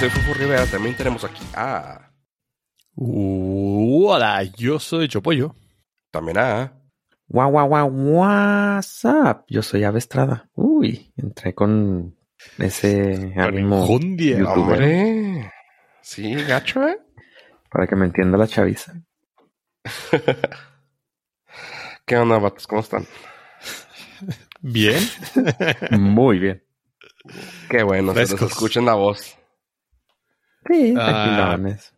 soy Fufu Rivera. También tenemos aquí a. Uh, hola, yo soy Chopollo. También a. Guau, guau, guau, WhatsApp. Yo soy Ave Estrada. Uy, entré con ese ánimo Jundia. Hombre. Sí, gacho, ¿eh? para que me entienda la chaviza. ¿Qué onda, vatos? ¿Cómo están? Bien. Muy bien. Qué bueno, se Frescos. escuchen la voz. Sí, Ah. tranquilones.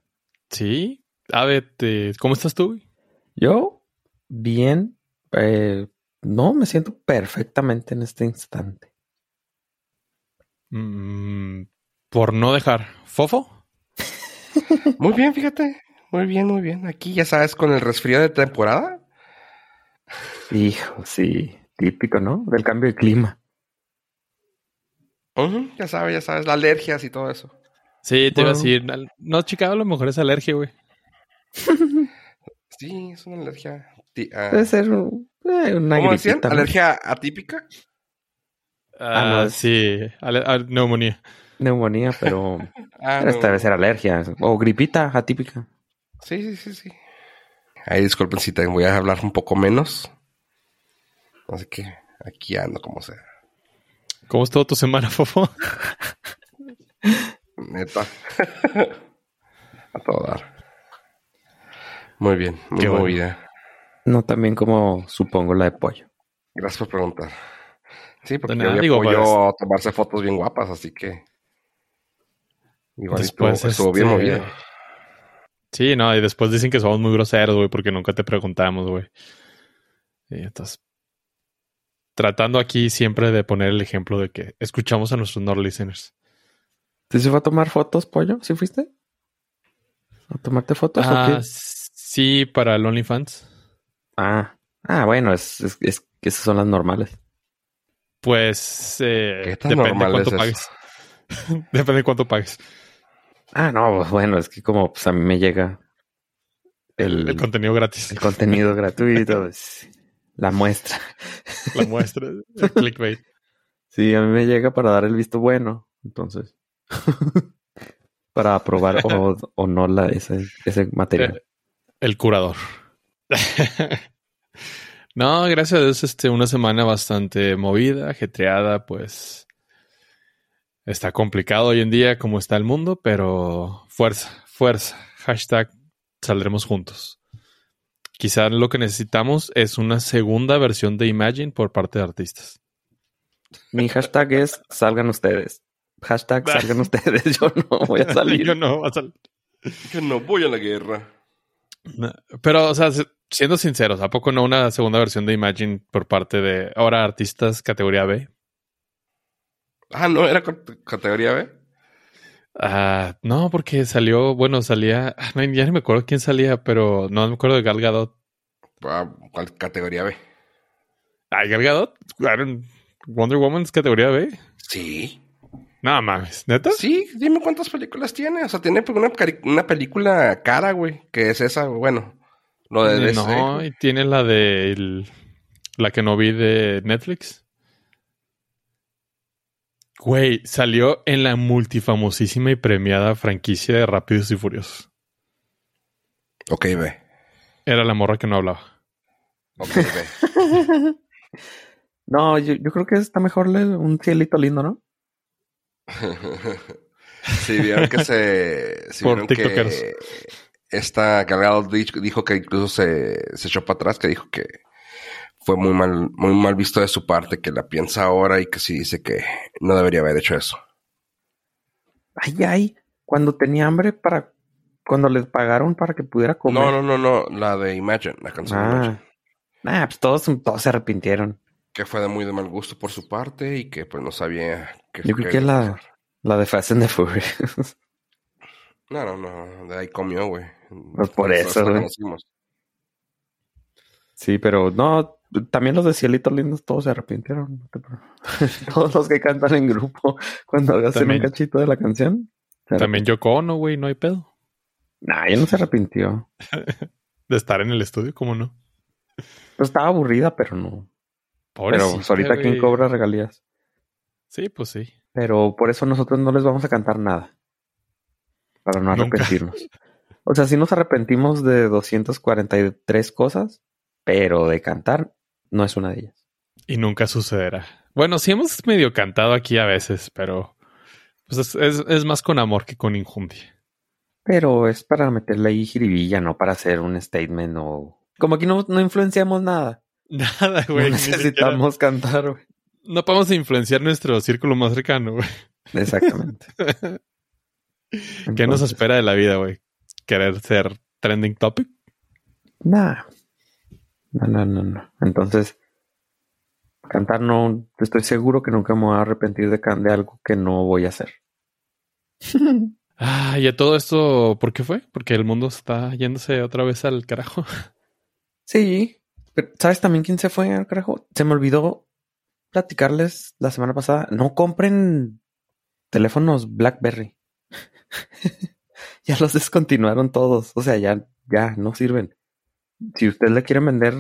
Sí. A ver, te- ¿cómo estás tú? Yo, bien. eh, no, me siento perfectamente en este instante. Mm, por no dejar. ¿Fofo? Muy bien, fíjate. Muy bien, muy bien. Aquí, ya sabes, con el resfrío de temporada. Hijo, sí, típico, ¿no? Del cambio de clima. Ya sabes, ya sabes, las alergias y todo eso. Sí, te iba a Bueno. decir. No, chica, a lo mejor es alergia, güey. Sí, es una alergia. ah, Debe ser un- eh, una ¿Cómo decían? ¿Alergia atípica? Ah, no, es- sí. ale- a- neumonía. Neumonía, pero Ah, pero no. esta debe ser alergia. O gripita atípica. Sí, sí, sí, sí. Ahí disculpen si te voy a hablar un poco menos. Así que aquí ando como sea. ¿Cómo estuvo tu semana, Fofo? Neta. a todo dar. Muy bien, muy Qué bueno. movida. No tan bien como supongo la de pollo. Gracias por preguntar. Sí, porque yo nada, vi digo, apoyo a tomarse fotos bien guapas, así que. Igual Después, estuvo, estuvo bien este, movida. Sí, no, y después dicen que somos muy groseros, güey, porque nunca te preguntamos, güey. Y entonces, tratando aquí siempre de poner el ejemplo de que escuchamos a nuestros Nord listeners. ¿Tú se fue a tomar fotos, pollo? ¿Sí fuiste? ¿A tomarte fotos o Ah, qué? sí, para el OnlyFans. Ah, ah, bueno, es, es, es que esas son las normales. Pues eh, ¿Qué tan depende normal cuánto es pagues. depende de cuánto pagues. Ah, no, pues, bueno, es que como pues a mí me llega el, El contenido gratis. el contenido gratuito, es la muestra. La muestra. El clickbait. Sí, a mí me llega para dar el visto bueno, entonces. para aprobar o, o no la, ese, ese material. Eh, El curador. no, gracias a Dios, este, una semana bastante movida, ajetreada, pues está complicado hoy en día como está el mundo, pero fuerza, fuerza. Hashtag saldremos juntos. Quizá lo que necesitamos es una segunda versión de Imagine por parte de artistas. Mi hashtag es salgan ustedes. Hashtag salgan ustedes. Yo no voy a salir. Yo no voy a salir. Yo no voy a la guerra. No, Pero, o sea, se- siendo sinceros, ¿a poco no una segunda versión de Imagine por parte de ahora artistas categoría B? Ah, no, era cate- categoría B. Ah, no, porque salió, bueno, salía, ah, no, ya no me acuerdo quién salía, pero no me acuerdo de Gal Gadot. Ah, ¿Cuál categoría B? Ay, Gal Gadot, Wonder Woman es categoría B. Sí. No mames, ¿neta? Sí, dime cuántas películas tiene. O sea, tiene una, cari- una película cara, güey. Que es esa. Bueno, lo de DC. no, y tiene la de el- la que no vi de Netflix. Güey, salió en la multifamosísima y premiada franquicia de Rápidos y Furiosos. Ok, B. Era la morra que no hablaba. Ok, B. No, yo, yo creo que está mejor un cielito lindo, ¿no? sí, vieron que se. Sí, Por vieron tiktokeros. que esta Galgado dijo que incluso se, se echó para atrás, que dijo que fue muy mal, muy mal visto de su parte, que la piensa ahora y que sí dice que no debería haber hecho eso. Ay, ay, cuando tenía hambre para... Cuando les pagaron para que pudiera comer. No, no, no, no, la de Imagine, la canción de Imagine. Ah, ah pues todos, todos se arrepintieron. Que fue de muy de mal gusto por su parte y que pues no sabía que Yo creo que la, la de Fast and the Furious. No, no, no, de ahí comió, güey. Pues por Nosotros eso, güey. conocimos. Sí, pero no, también los de Cielitos Lindos todos se arrepintieron. todos los que cantan en grupo cuando hacen También. un cachito de la canción. También Yoko Ono, güey, no hay pedo. Nah, ella no se arrepintió. De estar en el estudio, ¿cómo no? Pues estaba aburrida, pero no. Pero pues, ahorita quién cobra regalías. Sí, pues sí. Pero por eso nosotros no les vamos a cantar nada. para no Nunca. arrepentirnos. O sea, sí nos arrepentimos de 243 cosas, pero de cantar no es una de ellas. Y nunca sucederá. Bueno, sí hemos medio cantado aquí a veces, pero pues es, es- es más con amor que con injundia. Pero es para meterle ahí jiribilla, no para hacer un statement o... Como aquí no, no influenciamos nada. Nada, No güey. siquiera- necesitamos cantar, güey. No podemos influenciar nuestro círculo más cercano, güey. Exactamente. ¿Qué nos espera de la vida, güey? ¿Querer ser trending topic? Nah. No, no, no, no. Entonces, cantar no, estoy seguro que nunca me voy a arrepentir de, de algo que no voy a hacer. Ah, y a todo esto, ¿por qué fue? Porque el mundo está yéndose otra vez al carajo. Sí. Pero, ¿Sabes también quién se fue al carajo? Se me olvidó platicarles la semana pasada. No compren teléfonos BlackBerry. ya los descontinuaron todos. O sea, ya, ya no sirven. Si usted le quieren vender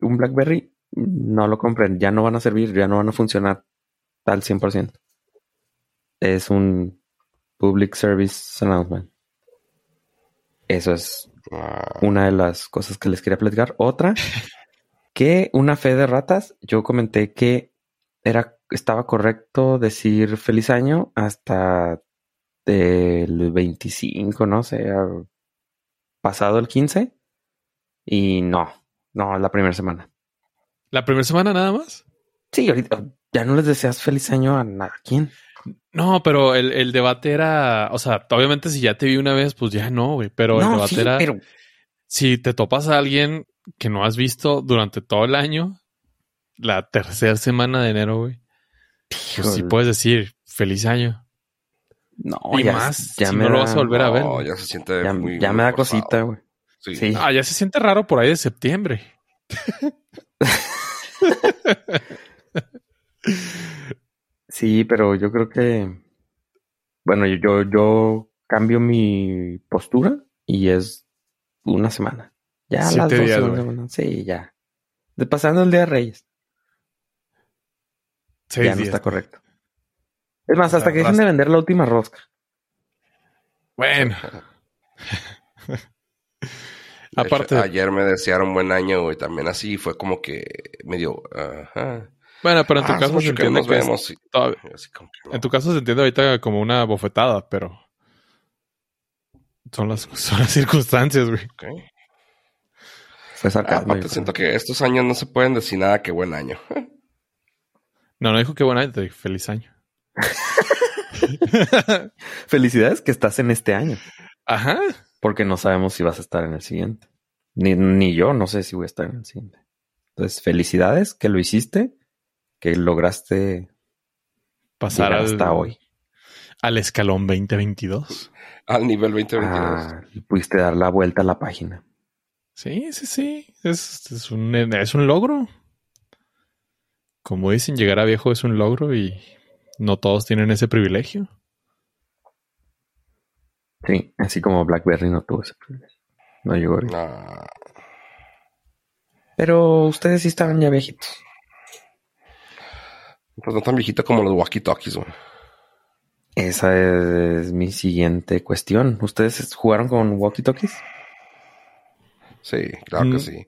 un BlackBerry, no lo compren. Ya no van a servir, ya no van a funcionar al 100%. Es un Public Service Announcement. Eso es una de las cosas que les quería platicar. Otra, que una fe de ratas, yo comenté que era, estaba correcto decir feliz año hasta el 25, no sé, a- pasado el 15. Y no, no, la primera semana. ¿La primera semana nada más? Sí, ahorita ya no les deseas feliz año a nada. ¿Quién? No, pero el, el debate era, o sea, obviamente si ya te vi una vez, pues ya no, güey. Pero el debate sí, era, pero si te topas a alguien que no has visto durante todo el año, la tercera semana de enero, güey, pues sí puedes decir feliz año. no, y ya, más ya si me no lo da- vas a volver a ver. no, ya se siente ya, muy, ya muy me da forzado. cosita, güey. Sí. Sí. Ah, ya se siente raro por ahí de septiembre. Sí, pero yo creo que, bueno, yo, yo cambio mi postura y es una semana. Ya las dos días, semana. Sí, ya. De pasando el día de Reyes. Seis ya no días. está correcto. Es más, hasta La que dejen de vender la última rosca. Bueno. Aparte, hecho, ayer me desearon buen año, güey. También así fue como que medio. Ajá. bueno, pero en tu Ah, caso se que entiende que es vemos. y- todavía- así como que no. En tu caso se entiende ahorita como una bofetada, pero son las, son las circunstancias, güey. Ok. Fue Ah, sarcasmo. aparte yo siento que estos años no se pueden decir nada que buen año. No, no dijo que buen año, te dije feliz año. Felicidades que estás en este año. Ajá. Porque no sabemos si vas a estar en el siguiente. Ni, ni yo no sé si voy a estar en el siguiente. Entonces, felicidades que lo hiciste, que lograste Pasar al, hasta hoy. Al escalón 2022. Al nivel 2022. Ah, y pudiste dar la vuelta a la página. Sí, sí, sí. Es, es, un, es un logro. Como dicen, llegar a viejo es un logro y no todos tienen ese privilegio. Sí, así como BlackBerry no tuvo ese privilegio. No llegó. Ah, Pero ustedes sí estaban ya viejitos. pues no tan viejita como los walkie-talkies, güey. Esa es mi siguiente cuestión. ¿Ustedes jugaron con walkie-talkies? Sí, claro Mm. que sí.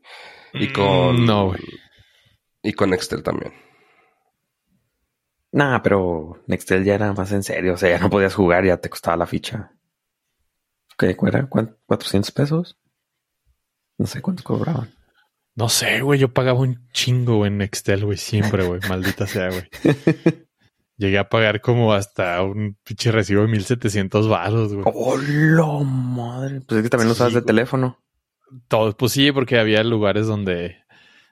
Y con. Mm, No, güey. Y con Nextel también. Nah, pero Nextel ya era más en serio. O sea, ya no podías jugar, ya te costaba la ficha. ¿Qué era? ¿Cuán- ¿400 pesos? No sé cuánto cobraban. No sé, güey. Yo pagaba un chingo en Nextel, güey. Siempre, güey. Maldita sea, güey. Llegué a pagar como hasta un pinche recibo de 1700 baros, güey. ¡Oh, la madre! Pues es que también lo usabas Sí, de teléfono. Todo, pues sí, porque había lugares donde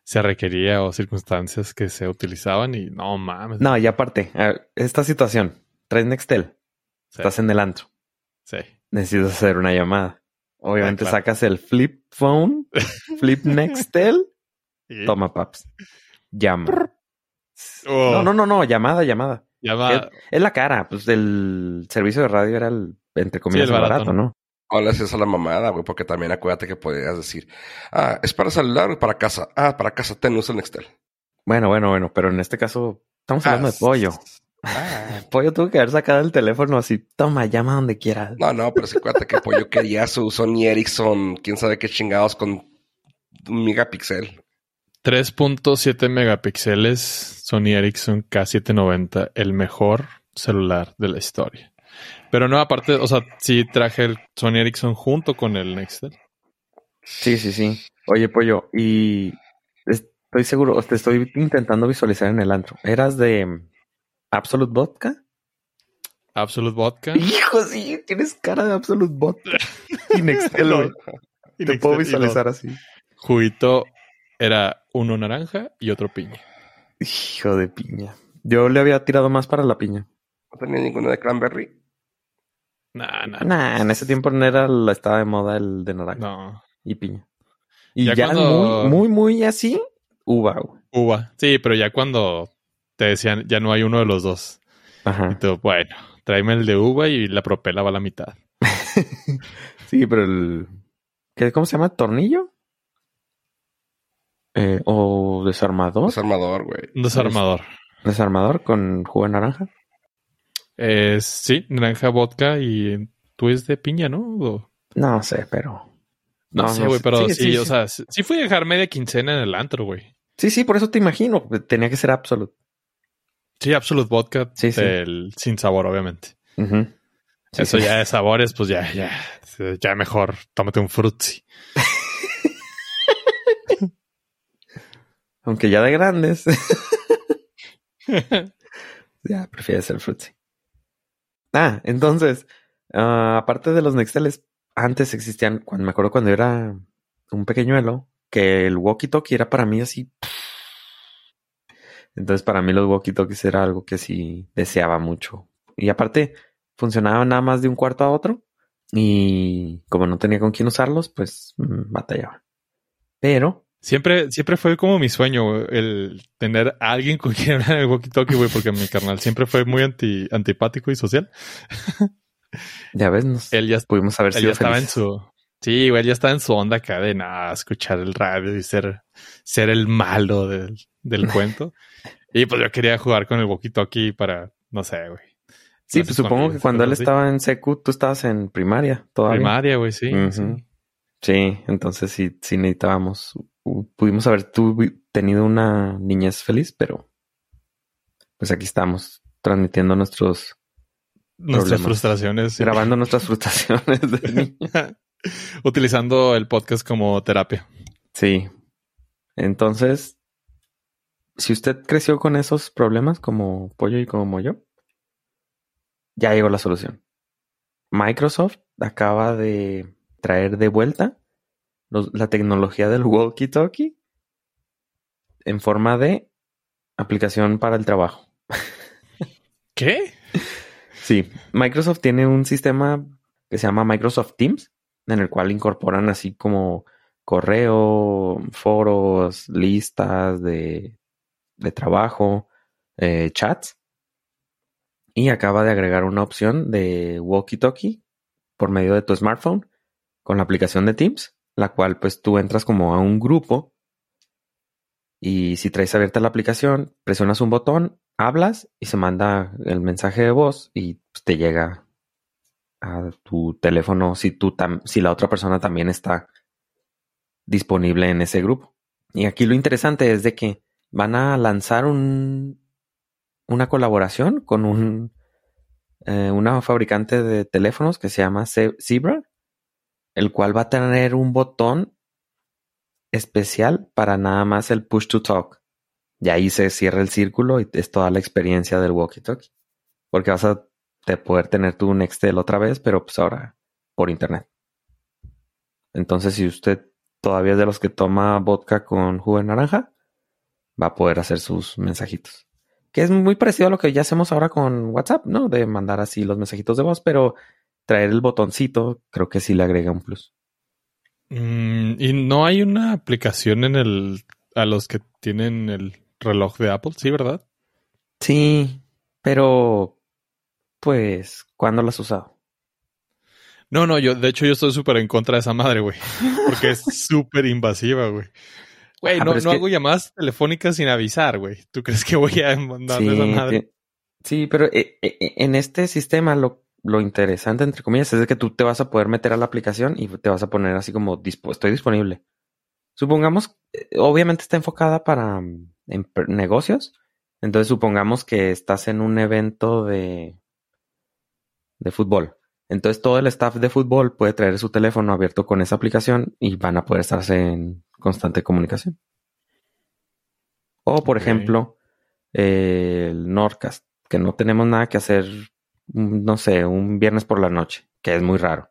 se requería o circunstancias que se utilizaban y no mames. No, y aparte, ver, esta situación. Traes Nextel. Sí, Estás en el antro. sí. Necesitas hacer una llamada. Obviamente Ah, claro. sacas el flip phone, flip Nextel. Toma, paps. Llama. Oh, No, no, no, no. Llamada, llamada. Llama- Es, es la cara. Pues el servicio de radio era el, entre comillas, el barato, barato, ¿no? O le haces a la mamada, güey, porque también acuérdate que podrías decir, ah, es para celular o para casa. Ah, para casa, ten, usa el Nextel. Bueno, bueno, bueno. Pero en este caso, estamos hablando Ah, de pollo. Ah, Pollo tuvo que haber sacado el teléfono así. Toma, llama donde quieras. No, no, pero se cuenta que Pollo quería su Sony Ericsson, quién sabe qué chingados con un megapíxel. 3.7 megapíxeles Sony Ericsson K790, el mejor celular de la historia. Pero no, aparte, o sea, sí traje el Sony Ericsson junto con el Nextel. Sí, sí, sí. Oye, Pollo, y estoy seguro, te estoy intentando visualizar en el antro. ¿Eras de Absolute Vodka? Absolute Vodka. Hijo, sí, tienes cara de Absolute Vodka. y Nextel, güey. Te puedo visualizar así. Juguito era uno naranja y otro piña. Hijo de piña. Yo le había tirado más para la piña. No tenía ninguno de cranberry. Nah, nah. Nah, en ese tiempo no era la estaba de moda el de naranja No. y piña. Y Ya ya, cuando- muy, muy, muy así, uva, güey. Uva. Sí, pero ya cuando te decían, ya no hay uno de los dos. Y Ajá. tú, bueno, tráeme el de uva y la propela va a la mitad. Sí, pero el. ¿qué, ¿Cómo se llama? ¿Tornillo? Eh, ¿O desarmador? Desarmador, güey. Desarmador. ¿Desarmador con jugo de naranja? Eh, sí, naranja, vodka y tú es de piña, ¿no? O- No sé, pero. No, No, sé, güey, pero sí, Sí, sí, o sea, sí, fui a dejar media quincena en el antro, güey. Sí, sí, por eso te imagino. Tenía que ser Absolute. Sí, Absolute Vodka Sí, sí. del- sin sabor, obviamente. Eso sí. ya de sabores, pues ya, ya, ya mejor, tómate un frutzi. Aunque ya de grandes. ya, prefieres el Fruitsy. Ah, entonces, ah, aparte de los Nexteles, antes existían, cuando me acuerdo cuando era un pequeñuelo, que el walkie-talkie era para mí así. Entonces, para mí los walkie-talkies era algo que sí deseaba mucho. Y aparte, funcionaba nada más de un cuarto a otro. Y como no tenía con quién usarlos, pues mm, batallaba. Pero Siempre, siempre fue como mi sueño, güey, el tener a alguien con quien hablar en el walkie-talkie, güey, porque mi carnal siempre fue muy anti, antipático y social. ya ves, nos Él ya, pudimos haber él sido ya estaba en su... Sí, güey, él ya estaba en su onda acá de nada, escuchar el radio y ser, ser el malo del, del cuento. Y pues yo quería jugar con el walkie-talkie para, no sé, güey. Sí, No pues supongo que cuando él así. estaba en secu, tú estabas en primaria todavía. Primaria, güey, sí. Sí. Sí, entonces sí, sí necesitábamos. Pudimos haber tenido una niñez feliz, pero pues aquí estamos transmitiendo nuestros, Nuestras Problemas. frustraciones. sí. grabando nuestras frustraciones de. Utilizando el podcast como terapia. Sí. Entonces, si usted creció con esos problemas como pollo y como yo, ya llegó la solución. Microsoft acaba de traer de vuelta los- la tecnología del walkie-talkie en forma de aplicación para el trabajo. ¿Qué? Sí, Microsoft tiene un sistema que se llama Microsoft Teams, en el cual incorporan así como correo, foros, listas de, de trabajo, eh, chats. Y acaba de agregar una opción de walkie-talkie por medio de tu smartphone con la aplicación de Teams, la cual pues tú entras como a un grupo y si traes abierta la aplicación, presionas un botón, hablas y se manda el mensaje de voz y pues, te llega a tu teléfono si tú si la otra persona también está disponible en ese grupo. Y aquí lo interesante es de que van a lanzar un una colaboración con un eh, una fabricante de teléfonos que se llama Ze- Zebra, el cual va a tener un botón especial para nada más el push to talk. Y ahí se cierra el círculo y es toda la experiencia del walkie-talkie. Porque vas a te- poder tener tu Nextel otra vez, pero pues ahora por internet. Entonces, si usted todavía es de los que toma vodka con jugo de naranja, va a poder hacer sus mensajitos. Que es muy parecido a lo que ya hacemos ahora con WhatsApp, ¿no? De mandar así los mensajitos de voz, pero traer el botoncito creo que sí le agrega un plus. Mm, y no hay una aplicación en el a los que tienen el reloj de Apple, sí, ¿verdad? Sí, pero pues, ¿cuándo lo has usado? No, no, yo, de hecho, yo estoy súper en contra de esa madre, güey. Porque es súper invasiva, güey. Güey, Ah, no, no que- hago llamadas telefónicas sin avisar, güey. ¿Tú crees que voy a mandarle esa madre? Sí, pero eh, eh, en este sistema lo, lo interesante, entre comillas, es que tú te vas a poder meter a la aplicación y te vas a poner así como estoy disponible. Supongamos, eh, obviamente está enfocada para mm, en negocios. Entonces supongamos que estás en un evento de, de fútbol. Entonces todo el staff de fútbol puede traer su teléfono abierto con esa aplicación y van a poder estarse en constante comunicación. O por ejemplo, eh, el Nordcast, que no tenemos nada que hacer, no sé, un viernes por la noche, que es muy raro.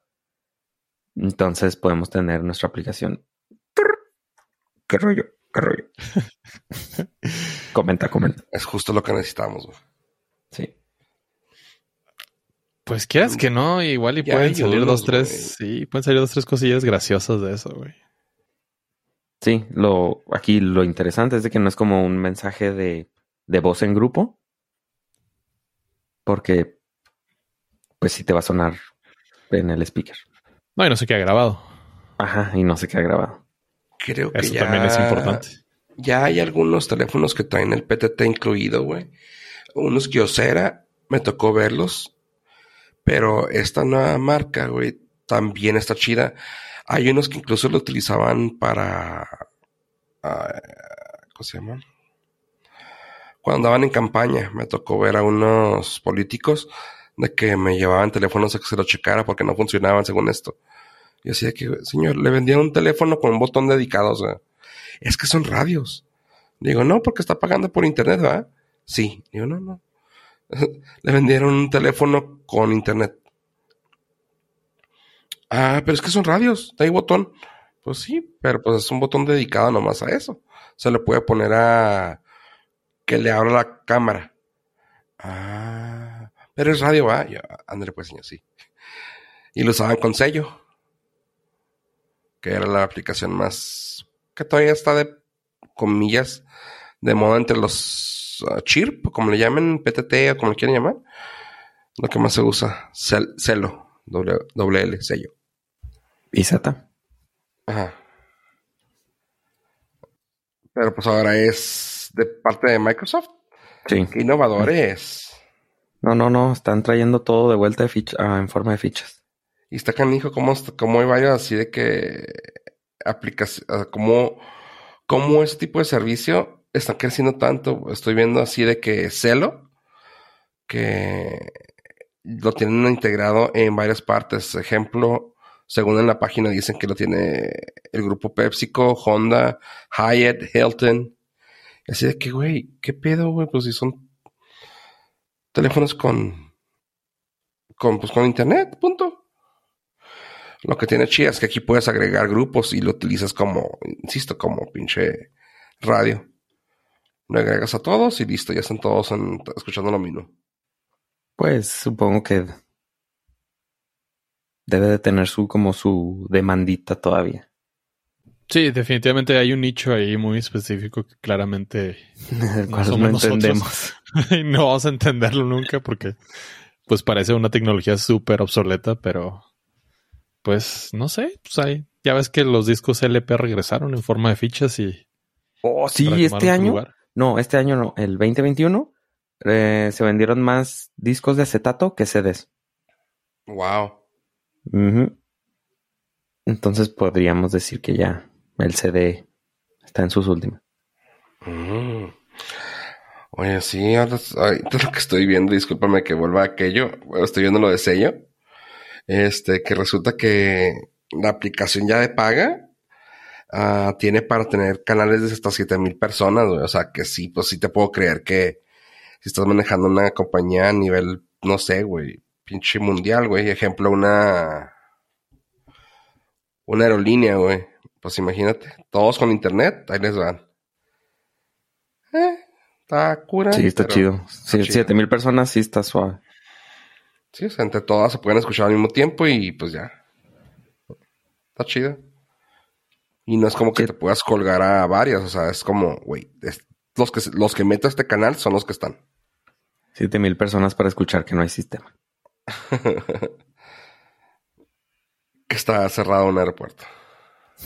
Entonces podemos tener nuestra aplicación. ¿Qué rollo? ¿Qué rollo? comenta, comenta. Es justo lo que necesitamos, güey. Sí. Pues quieras que no, igual y Ya pueden salir unos, dos, tres, sí, pueden salir dos, tres cosillas graciosas de eso, güey. Sí, lo, aquí lo interesante es de que no es como un mensaje de, de voz en grupo. Porque, pues sí te va a sonar en el speaker. No, y no se queda grabado. Ajá, y no se queda grabado. Creo que Eso ya, también es importante. Ya hay algunos teléfonos que traen el PTT incluido, güey. Unos Kyocera, me tocó verlos. Pero esta nueva marca, güey, también está chida. Hay unos que incluso lo utilizaban para... ah, ¿Cómo se llaman? Cuando andaban en campaña, me tocó ver a unos políticos de que me llevaban teléfonos a que se lo checara porque no funcionaban según esto. Y así de que, señor, le vendían un teléfono con un botón dedicado, o sea, es que son radios. Digo, no, porque está pagando por internet, ¿verdad? Sí. Digo, no, no. le vendieron un teléfono con internet. Ah, pero es que son radios, hay botón. Pues sí, pero pues es un botón dedicado nomás a eso. Se le puede poner a que le abra la cámara. Ah, pero es radio, va. Yo, ándale, pues, señor, sí. Y lo usaban con sello. Que era la aplicación más. que todavía está de comillas de moda entre los uh, chirp, como le llamen, PTT o como le quieran llamar. Lo que más se usa, cel- celo, doble, doble L, sello. ¿Y Z? Ajá. Pero pues ahora es de parte de Microsoft. Sí. Innovadores. No, no, no. Están trayendo todo de vuelta ah, en forma de fichas. Y está canijo como, como hay varios así de que ah, como, como ese tipo de servicio están creciendo tanto. Estoy viendo así de que Celo, que lo tienen integrado en varias partes. Ejemplo, según en la página dicen que lo tiene el grupo PepsiCo, Honda, Hyatt, Hilton. Así de que, güey, ¿qué pedo, güey? Pues si son teléfonos con, con, pues con internet, punto. Lo que tiene chida es que aquí puedes agregar grupos y lo utilizas como, insisto, como pinche radio. Lo agregas a todos y listo, ya están todos en- escuchando lo mismo. Pues supongo que debe de tener su como su demandita todavía. Sí, definitivamente hay un nicho ahí muy específico que claramente somos no nosotros. entendemos. no vamos a entenderlo nunca porque pues parece una tecnología súper obsoleta, pero pues no sé, pues hay. Ya ves que los discos LP regresaron en forma de fichas y Oh, sí, este año. lugar. No, este año no. El 2021 eh, se vendieron más discos de acetato que CDs. Wow. Entonces podríamos decir que ya el CD está en sus últimas. Mm. Oye, sí, ahora es- lo que estoy viendo, discúlpame que vuelva a aquello, estoy viendo lo de sello, este, que resulta que la aplicación ya de paga ah, tiene para tener canales de hasta 7000 personas, güey. o sea que sí, pues sí te puedo creer que si estás manejando una compañía a nivel, no sé, güey, pinche mundial, güey, ejemplo, una, una aerolínea, güey, pues imagínate, todos con internet, ahí les van. Eh, está cura. Sí, está chido. Sí, siete mil personas sí está suave. Sí, o sea, entre todas se pueden escuchar al mismo tiempo y pues ya. Está chido. Y no es como que te puedas colgar a varias, o sea, es como, güey, los que, los que meto a este canal son los que están. Siete mil personas para escuchar que no hay sistema. Que está cerrado un aeropuerto.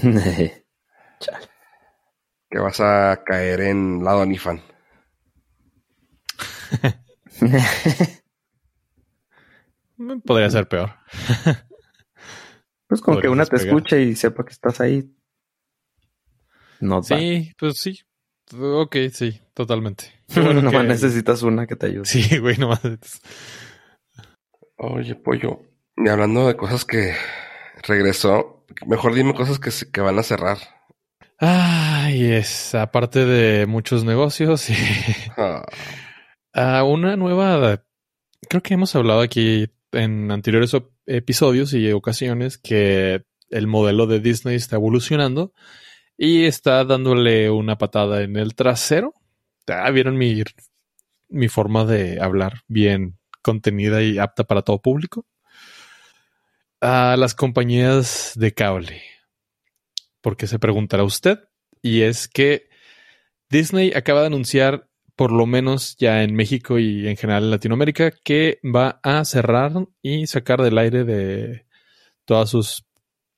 Chale. Que vas a caer en lado Anifan. Podría ser peor. pues con que Podrías una te escuche y sepa que estás ahí. No va. Sí, pues sí. Ok, sí, totalmente. Bueno que- necesitas una que te ayude. Sí, güey, nomás. Oye, pollo. Y hablando de cosas que regresó, mejor dime cosas que, se- que van a cerrar. Ay, es aparte de muchos negocios y Ah, Ah, una nueva. Creo que hemos hablado aquí en anteriores episodios y ocasiones que el modelo de Disney está evolucionando y está dándole una patada en el trasero. Vieron mi, mi forma de hablar bien contenida y apta para todo público. A las compañías de cable. Porque se preguntará usted. Y es que Disney acaba de anunciar por lo menos ya en México y en general en Latinoamérica, que va a cerrar y sacar del aire de todas sus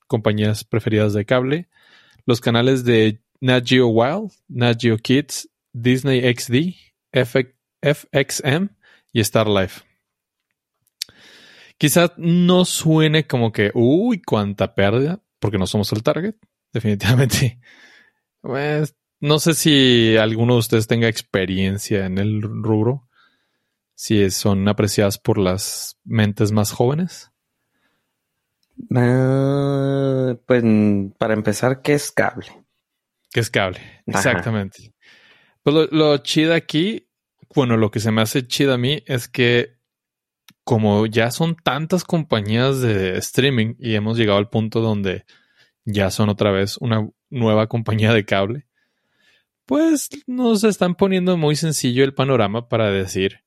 compañías preferidas de cable los canales de Nat Geo Wild, Nat Geo Kids, Disney XD, FX FXM y Star Life. Quizás no suene como que, uy, cuánta pérdida, porque no somos el target, definitivamente. Pues, no sé si alguno de ustedes tenga experiencia en el rubro, si son apreciadas por las mentes más jóvenes. Ah, pues para empezar, ¿qué es cable? Que es cable, Ajá. exactamente. Pues lo, lo chido aquí, bueno, lo que se me hace chido a mí es que como ya son tantas compañías de streaming y hemos llegado al punto donde ya son otra vez una nueva compañía de cable, pues nos están poniendo muy sencillo el panorama para decir,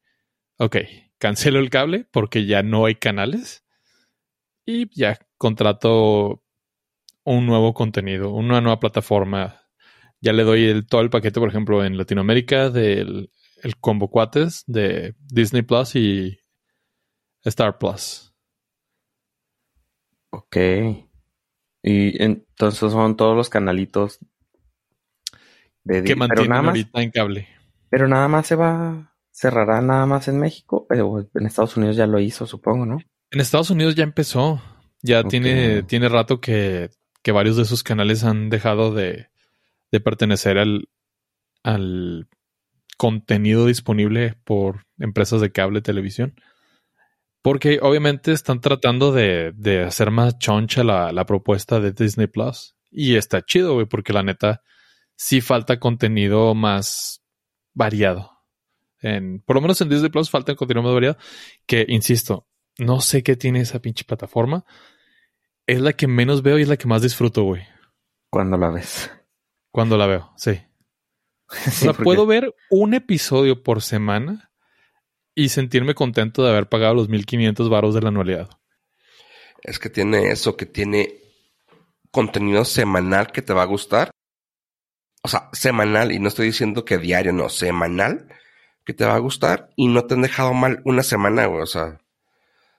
ok, cancelo el cable porque ya no hay canales y ya contrato un nuevo contenido, una nueva plataforma. Ya le doy el, todo el paquete, por ejemplo, en Latinoamérica del el combo cuates de Disney Plus y Star Plus. Ok. Y entonces son todos los canalitos de Que mantienen nada más, ahorita en cable. pero nada más se va, cerrará nada más en México, pero en Estados Unidos ya lo hizo, supongo, ¿no? En Estados Unidos ya empezó. Ya tiene, tiene rato que, que varios de sus canales han dejado de, de pertenecer al, al contenido disponible por empresas de cable televisión. Porque obviamente están tratando de, de hacer más choncha la, la propuesta de Disney Plus. Y está chido, güey, porque la neta sí falta contenido más variado. En, por lo menos en Disney Plus falta contenido más variado. Que, insisto, no sé qué tiene esa pinche plataforma. Es la que menos veo y es la que más disfruto, güey. Cuando la ves. Cuando la veo, sí. O Sí, sea, porque- puedo ver un episodio por semana y sentirme contento de haber pagado los 1500 varos de la anualidad. es que tiene eso, que tiene contenido semanal que te va a gustar. O sea, semanal, y no estoy diciendo que diario, no, semanal, que te va a gustar y no te han dejado mal una semana, güey. O sea,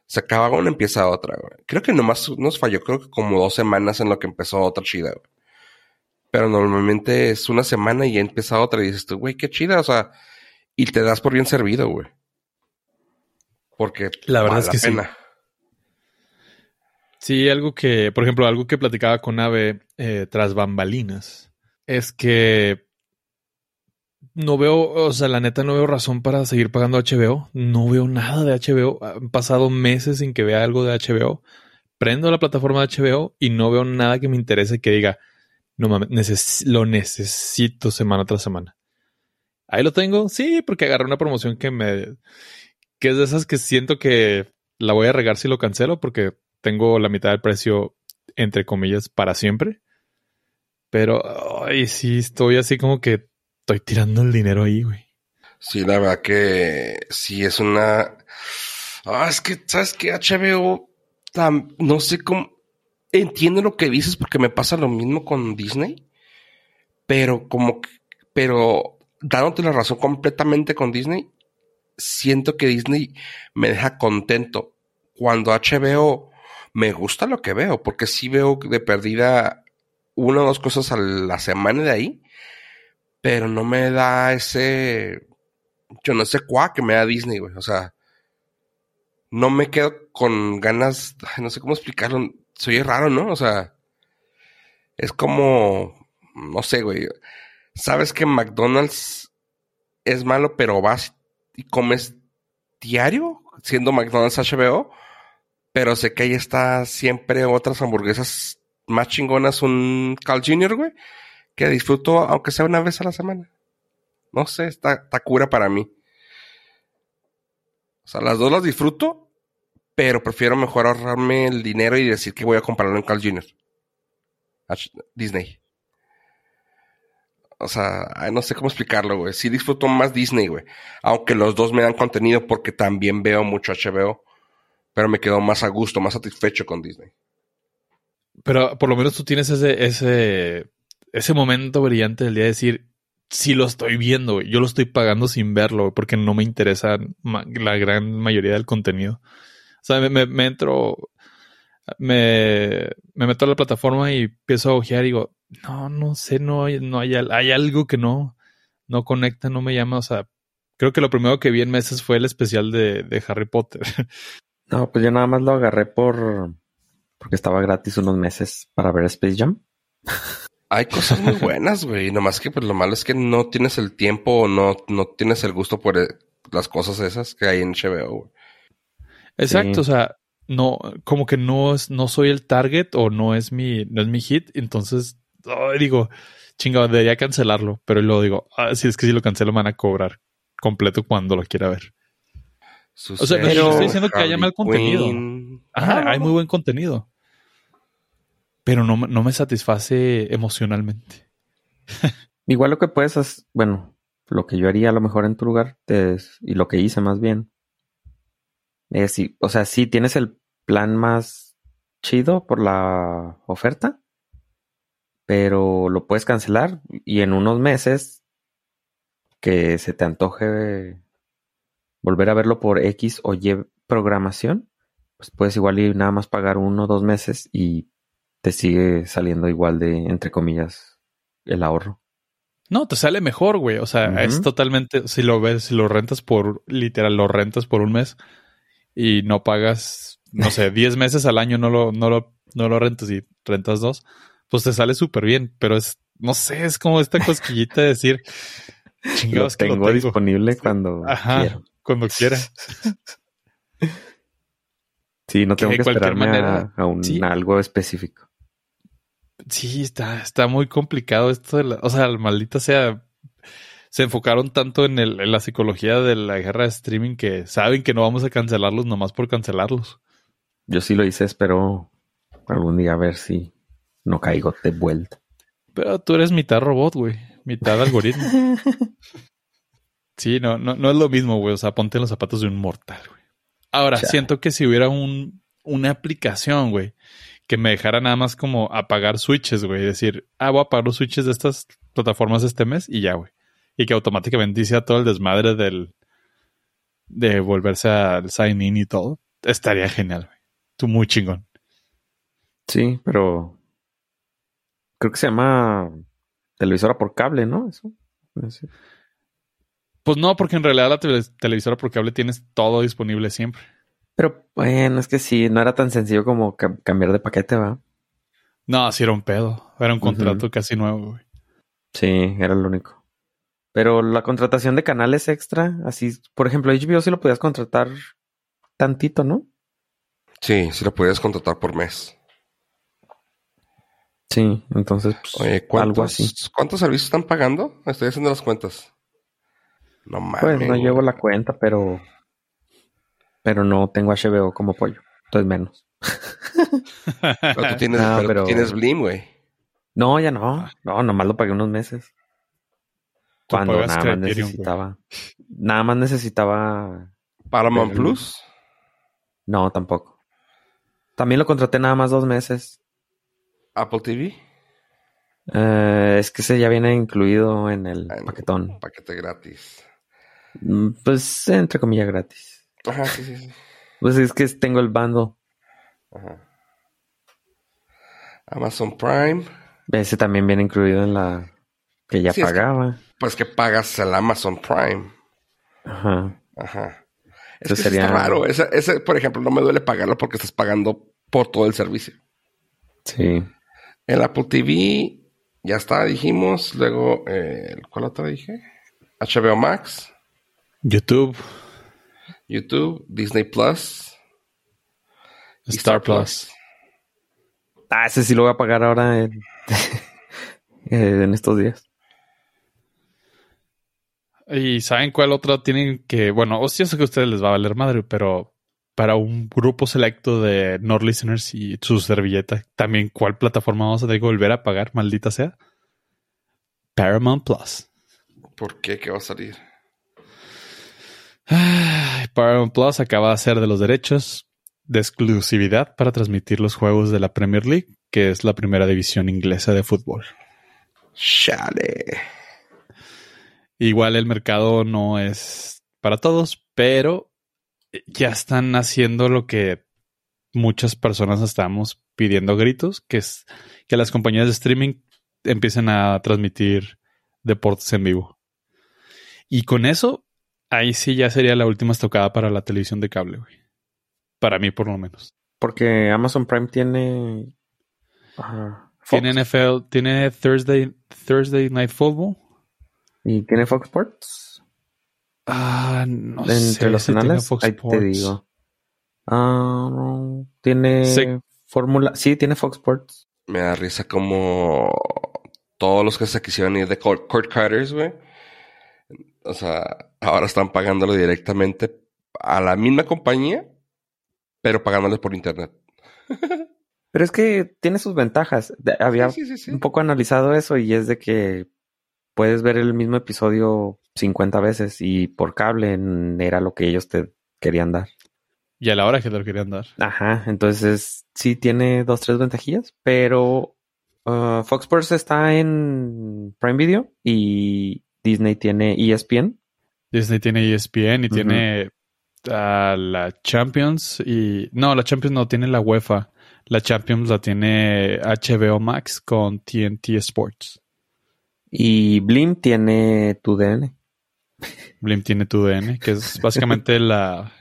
se acaba una, empieza otra, güey. Creo que nomás nos falló, creo que como dos semanas en lo que empezó otra chida, güey. Pero normalmente es una semana y ya empieza otra y dices tú, güey, qué chida, o sea, y te das por bien servido, güey. Porque La verdad vale es que sí. pena. Sí, algo que, por ejemplo, algo que platicaba con Ave eh, tras bambalinas es que no veo, o sea, la neta no veo razón para seguir pagando HBO. No veo nada de HBO. Han pasado meses sin que vea algo de HBO. Prendo la plataforma de HBO y no veo nada que me interese que diga, no mames, neces- lo necesito semana tras semana. Ahí lo tengo, sí, porque agarré una promoción que me, que es de esas que siento que la voy a regar si lo cancelo porque tengo la mitad del precio, entre comillas, para siempre. Pero, ay, sí, estoy así como que estoy tirando el dinero ahí, güey. Sí, la verdad que sí es una. Ah, es que, ¿sabes qué? HBO, tam- no sé cómo. Entiendo lo que dices porque me pasa lo mismo con Disney, pero como pero dándote la razón completamente con Disney, siento que Disney me deja contento. Cuando HBO me gusta lo que veo, porque sí veo de perdida una o dos cosas a la semana de ahí, pero no me da ese yo no sé cuá que me da Disney, güey. O sea, no me quedo con ganas, no sé cómo explicarlo. Soy raro, ¿no? O sea, es como, no sé, güey. Sabes que McDonald's es malo, pero vas y comes diario, siendo McDonald's HBO. Pero sé que ahí está siempre otras hamburguesas más chingonas, un Carl Jr., güey, que disfruto aunque sea una vez a la semana. No sé, está, está cura para mí. O sea, las dos las disfruto, pero prefiero mejor ahorrarme el dinero y decir que voy a comprarlo en Carl Jr. Disney. O sea, no sé cómo explicarlo, güey. Sí disfruto más Disney, güey. Aunque los dos me dan contenido porque también veo mucho HBO. Pero me quedo más a gusto, más satisfecho con Disney. Pero por lo menos tú tienes ese, ese, ese momento brillante del día de decir, sí lo estoy viendo, Yo lo estoy pagando sin verlo, porque no me interesa la gran mayoría del contenido. O sea, me, me, entro, me, me, meto a la plataforma y empiezo a ojear y digo, no, no sé, no, no hay, hay algo que no, no conecta, no me llama. O sea, creo que lo primero que vi en meses fue el especial de, de Harry Potter. No, pues yo nada más lo agarré por porque estaba gratis unos meses para ver Space Jam. Hay cosas muy buenas, güey. Nomás que pues lo malo es que no tienes el tiempo o no, no tienes el gusto por eh, las cosas esas que hay en HBO. Exacto, o sea, no, como que no es, no soy el target o no es mi, no es mi hit. Entonces, digo, chingado, debería cancelarlo. Pero luego digo, ah, si es que si lo cancelo me van a cobrar completo cuando lo quiera ver. o sea, pero estoy diciendo que haya mal contenido. Ajá, hay muy buen contenido pero no, no me satisface emocionalmente. Igual lo que puedes hacer, bueno, lo que yo haría a lo mejor en tu lugar es, y lo que hice más bien, es, o sea, si tienes el plan más chido por la oferta, pero lo puedes cancelar y en unos meses que se te antoje volver a verlo por X o Y programación, pues puedes igual ir nada más pagar uno o dos meses y te sigue saliendo igual de, entre comillas, el ahorro. No, te sale mejor, güey. O sea, es totalmente, si lo ves, si lo rentas por, literal, lo rentas por un mes y no pagas, no sé, 10 meses al año no lo, no lo, no lo rentas y rentas dos, pues te sale súper bien. Pero es, no sé, es como esta cosquillita de decir, chingados que tengo, disponible cuando quiero. Cuando quiera. Sí, no tengo que, esperarme manera, a, un, algo específico. Sí, está, está muy complicado esto de la, o sea, maldita sea, se enfocaron tanto en, el, en la psicología de la guerra de streaming que saben que no vamos a cancelarlos nomás por cancelarlos. Yo sí lo hice, espero algún día a ver si no caigo de vuelta. Pero tú eres mitad robot, güey, mitad algoritmo. sí, no, no, no es lo mismo, güey, o sea, ponte los zapatos de un mortal, güey. Ahora, siento que si hubiera un, una aplicación, güey, que me dejara nada más como apagar switches, güey. Decir, ah, voy a apagar los switches de estas plataformas este mes y ya, güey. Y que automáticamente hiciera todo el desmadre del. de volverse al sign in y todo. Estaría genial, güey. Tú muy chingón. Sí, pero. Creo que se llama televisora por cable, ¿no? Eso. Pues no, porque en realidad la televisora por cable tienes todo disponible siempre. Pero bueno, es que sí, no era tan sencillo como cambiar de paquete, ¿va? No, sí era un pedo. Era un contrato casi nuevo, güey. Sí, era lo único. Pero la contratación de canales extra, así, por ejemplo, HBO sí lo podías contratar tantito, ¿no? Sí, sí lo podías contratar por mes. Sí, entonces, pues, Oye, algo así. ¿Cuántos servicios están pagando? Estoy haciendo las cuentas. No mames. Pues no llevo la cuenta, pero pero no tengo HBO como pollo. Entonces menos. pero tú tienes, tienes Blim, güey. No, ya no. No, nomás lo pagué unos meses. Cuando nada más necesitaba. Nada más necesitaba. ¿Paramount Plus? No, tampoco. También lo contraté nada más dos meses. ¿Apple TV? Eh, es que ese ya viene incluido en el paquetón. Paquete gratis. Mm, pues entre comillas gratis. Ajá, sí, sí, sí. Pues es que tengo el bando. Ajá. Amazon Prime. Ese también viene incluido en la que ya pagaba. pues que pagas el Amazon Prime. Ajá. Ajá. Es Eso que sería- está raro. Ese, ese, por ejemplo, no me duele pagarlo porque estás pagando por todo el servicio. Sí. El Apple TV, ya está, dijimos. Luego, eh, ¿cuál otra dije? HBO Max, YouTube, YouTube, Disney Plus. Star Plus. Ah, ese sí lo voy a pagar ahora en, eh, en estos días. ¿Y saben cuál otra tienen que, bueno, o sí, yo sé que a ustedes les va a valer madre, pero para un grupo selecto de Nord listeners y su servilleta, también cuál plataforma vamos a tener que volver a pagar, maldita sea? Paramount Plus. ¿Por qué? ¿Qué va a salir? Paramount Plus acaba de hacer de los derechos de exclusividad para transmitir los juegos de la Premier League, que es la primera división inglesa de fútbol. Chale. Igual el mercado no es para todos, pero ya están haciendo lo que muchas personas estamos pidiendo gritos, que es que las compañías de streaming empiecen a transmitir deportes en vivo. Y con eso, ahí sí ya sería la última estocada para la televisión de cable, güey. Para mí, por lo menos. Porque Amazon Prime tiene. Tiene NFL, tiene Thursday, Thursday Night Football. ¿Y tiene Fox Sports? Ah, no Entre sé los si canales. Fox Ahí te digo. Ah, no. Tiene Sí. Fórmula. Sí, tiene Fox Sports. Me da risa como todos los que se quisieron ir de Court, Court Cutters, güey. O sea, ahora están pagándolo directamente a la misma compañía, pero pagándoles por internet. Pero es que tiene sus ventajas. De- Había Sí, sí, sí, sí. un poco analizado eso y es de que puedes ver el mismo episodio 50 veces y por cable era lo que ellos te querían dar. Y a la hora que te lo querían dar. Ajá, entonces sí tiene dos, tres ventajillas, pero uh, Fox Sports está en Prime Video y Disney tiene ESPN. Disney tiene ESPN y tiene ah, la Champions y... No, la Champions no, tiene la UEFA. La Champions la tiene HBO Max con TNT Sports. Y Blim tiene tu DN. Blim tiene tu DN, que es básicamente la,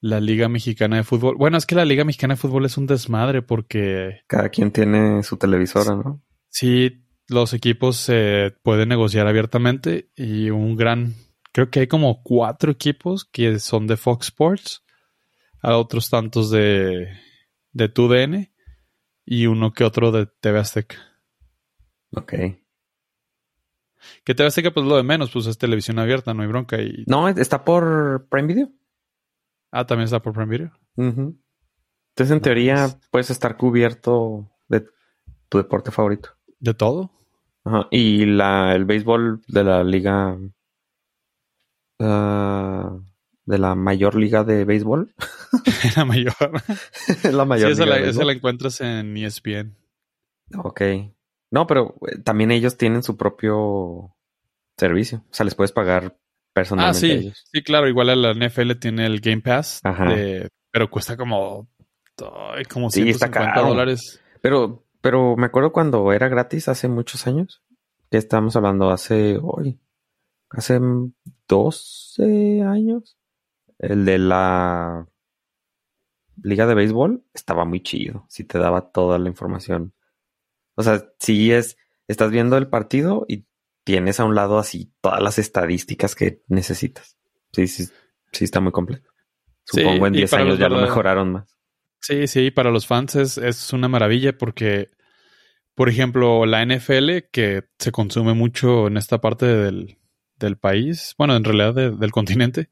la Liga Mexicana de Fútbol. Bueno, es que la Liga Mexicana de Fútbol es un desmadre porque Cada quien tiene su televisora, ¿no? sí, los equipos se pueden negociar abiertamente y un gran... Creo que hay como cuatro equipos que son de Fox Sports, a otros tantos de, de TUDN y uno que otro de TV Azteca. Ok. Que TV Azteca pues lo de menos, pues es televisión abierta, no hay bronca. Y... No, está por Prime Video. Ah, también está por Prime Video. Entonces, en No, teoría, puedes estar cubierto de tu deporte favorito. De todo. Ajá. Y la, el béisbol de la liga. ah, de la mayor liga de béisbol. la mayor. la Sí, mayor esa liga la, de esa la encuentras en ESPN. Ok. No, pero eh, también ellos tienen su propio servicio. O sea, les puedes pagar Ah, personalmente a sí. ellos. Sí, claro. Igual a la NFL tiene el Game Pass. Ajá. de- pero cuesta como... como Sí, está 150 caro. dólares. Pero, pero me acuerdo cuando era gratis hace muchos años. Que estamos hablando hace hoy. Hace 12 años. El de la liga de béisbol estaba muy chido. Si te daba toda la información. O sea, si es, estás viendo el partido y tienes a un lado así todas las estadísticas que necesitas. Sí, sí, sí está muy completo. Sí, Supongo en y 10 para años ya lo mejoraron más. Sí, sí, para los fans es, es una maravilla porque, por ejemplo, la NFL, que se consume mucho en esta parte del, del país, bueno, en realidad de- del continente,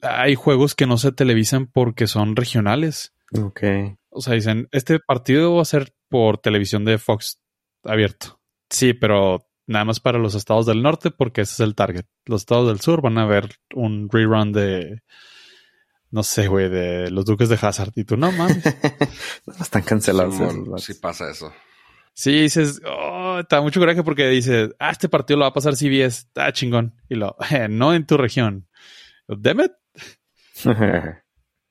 hay juegos que no se televisan porque son regionales. Ok. O sea, dicen, este partido va a ser por televisión de Fox abierto. Sí, pero nada más para los estados del norte porque ese es el target. Los estados del sur van a ver un rerun de, no sé, güey, de los Duques de Hazard. Y tú, no mames. Están cancelados. Vatos. sí pasa eso. Sí, dices, oh, está mucho coraje porque dices, ah, este partido lo va a pasar CBS, está chingón. Y lo, "Eh, no en tu región. Damn it.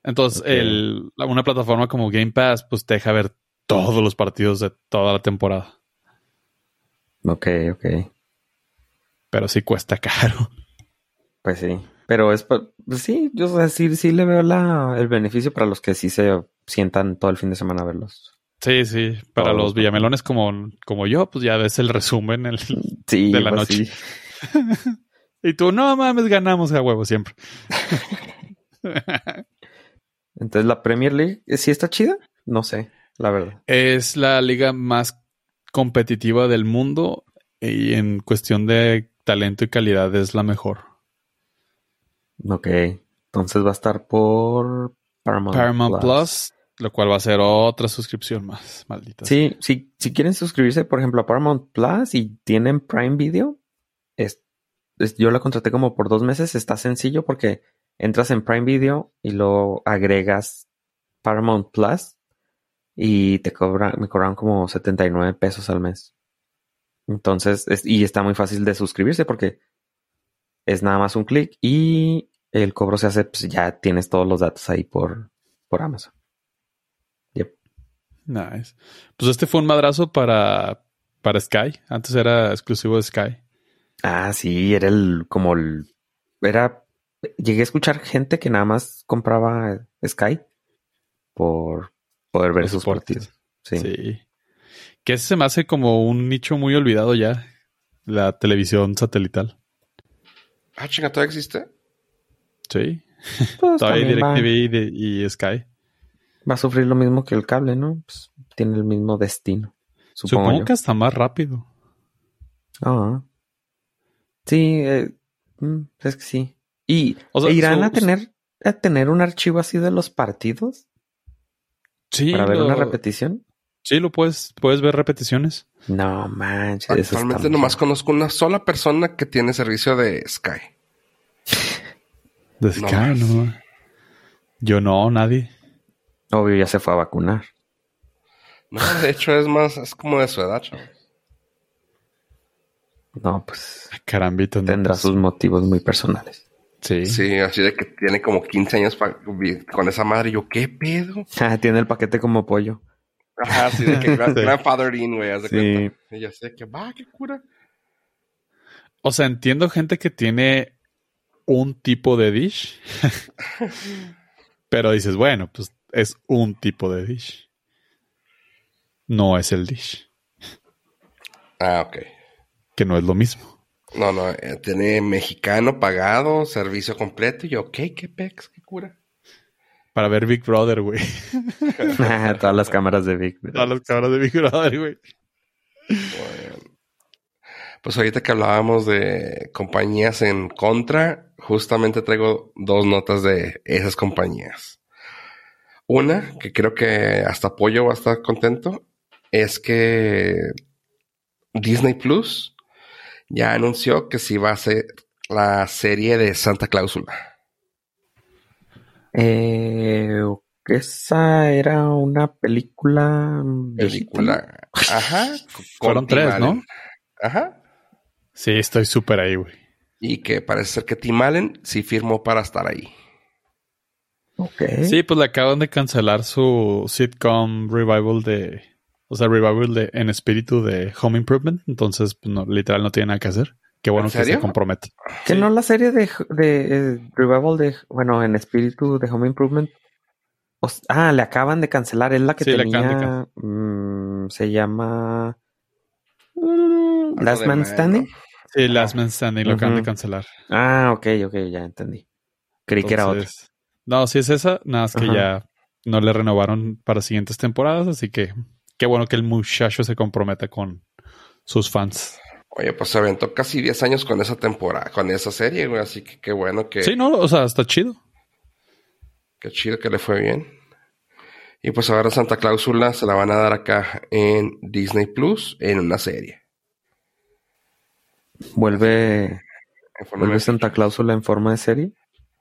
Entonces, el, una plataforma como Game Pass, pues te deja ver todos los partidos de toda la temporada. ok, ok. Pero sí cuesta caro. Pues sí. Pero es, pues sí, yo o sea, sí, sí le veo la, el beneficio para los que sí se sientan todo el fin de semana a verlos. Sí, sí. Para Todos, los villamelones como, como yo, pues ya ves el resumen. El... Sí, De la pues noche. sí. Y tú, no mames, ganamos a huevo siempre. Entonces la Premier League, ¿eh, ¿sí está chida? No sé, la verdad. es la liga más competitiva del mundo y en cuestión de talento y calidad es la mejor. Ok. Entonces va a estar por Paramount, Paramount Plus, lo cual va a ser otra suscripción más, maldita. sea. Sí, sí, si quieren suscribirse, por ejemplo, a Paramount Plus y tienen Prime Video, es, es- yo la contraté como por dos meses. Está sencillo porque entras en Prime Video y lo agregas Paramount Plus y te cobran, me cobran como 79 pesos al mes. Entonces, es- y está muy fácil de suscribirse porque es nada más un clic y el cobro se hace, pues ya tienes todos los datos ahí por, por Amazon. Nice. Pues este fue un madrazo para, para Sky. Antes era exclusivo de Sky. Ah, sí, era el, como el, era, llegué a escuchar gente que nada más compraba Sky por poder ver sus partidos. Sí. Sí. Que ese se me hace como un nicho muy olvidado ya. La televisión satelital. Ah, chinga, ¿todavía existe? Sí. Pues Todavía va, DirecTV y, y Sky. va a sufrir lo mismo que el cable, ¿no? Pues tiene el mismo destino. Supongo, que hasta más rápido. Ah. Sí, eh, mm, es que sí. ¿Y O sea, e irán su- a tener a tener un archivo así de los partidos Sí, para ver lo, una repetición? sí, lo puedes, puedes ver repeticiones. No manches. Actualmente nomás feo. conozco una sola persona que tiene servicio de Sky. De Sky, no. Yo no, nadie. Obvio, ya se fue a vacunar. No, de hecho es más, es como de su edad, chavos. No, pues Carambito. no, tendrá pues, sus motivos muy personales. Sí. Sí, así de que tiene como 15 años con esa madre. Y yo, ¿qué pedo? Ah, tiene el paquete como pollo. Ajá, así de que gran- Sí. grandfather in, güey, Sí. cuenta. Y yo sé que, va, qué cura. O sea, entiendo gente que tiene un tipo de dish. pero dices, bueno, pues es un tipo de dish. No es el dish. Ah, ok. Que no es lo mismo. No, no, eh, tiene mexicano pagado, servicio completo. Y yo, ¿qué? ¿Qué pex? ¿Qué cura? Para ver Big Brother, güey. Todas las cámaras de Vic. ¿verdad? Todas las cabras de Big Brother, güey. Bueno. Pues ahorita que hablábamos de compañías en contra, justamente traigo dos notas de esas compañías. Una, que creo que hasta Pollo va a estar contento, es que Disney Plus ya anunció que sí va a ser la serie de Santa Cláusula. Eh, esa era una película. Película. Ajá. Fueron tres, ¿no? Ajá. Sí, estoy súper ahí, güey. Y que parece ser que Tim Allen sí firmó para estar ahí. Ok. Sí, pues le acaban de cancelar su sitcom revival de. O sea, revival de, en espíritu de Home Improvement. Entonces, pues no, literal no tiene nada que hacer. Qué bueno ¿En que se compromete. Que Sí. no la serie de, de eh, Revival de, bueno, en espíritu de Home Improvement. Ah, le acaban de cancelar. Es la que Sí, tenía. mm, se llama. Last Man Standing. ¿no? Sí, Last Man Standing lo acaban de cancelar. Ah, ok, ok, ya entendí. Creí que era otra. No, sí es esa. Nada más que ya no le renovaron para siguientes temporadas. Así que qué bueno que el muchacho se comprometa con sus fans. Oye, pues se aventó casi 10 años con esa temporada, con esa serie, güey. Así que qué bueno que, Sí, no, o sea, está chido. qué chido que le fue bien. Y pues ahora Santa Cláusula se la van a dar acá en Disney Plus en una serie. Vuelve, vuelve Santa Cláusula en forma de serie.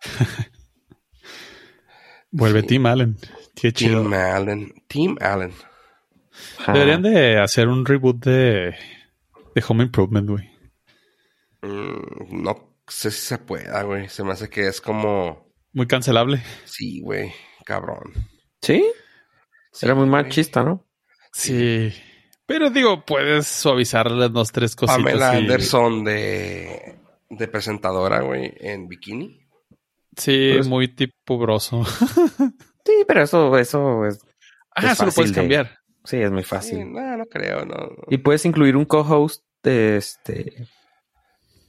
Vuelve Sí. Tim Allen. Qué chido. Tim Allen. Tim Allen. Ajá. Deberían de hacer un reboot de, de Home Improvement, güey. Mm, no sé si se pueda, güey. Se me hace que es como... Muy cancelable. Sí, güey. Cabrón. ¿Sí? Sí, Era muy güey. machista, ¿no? Sí. Pero digo, puedes suavizarle dos, tres cositas. Pamela y- Anderson de de presentadora, güey, en bikini. Sí, Pues- muy tipo broso. Sí, pero eso, eso es, Ah, Es eso lo puedes de- cambiar. Sí, es muy Sí, fácil. no, no creo, no. no. Y puedes incluir un co-host de este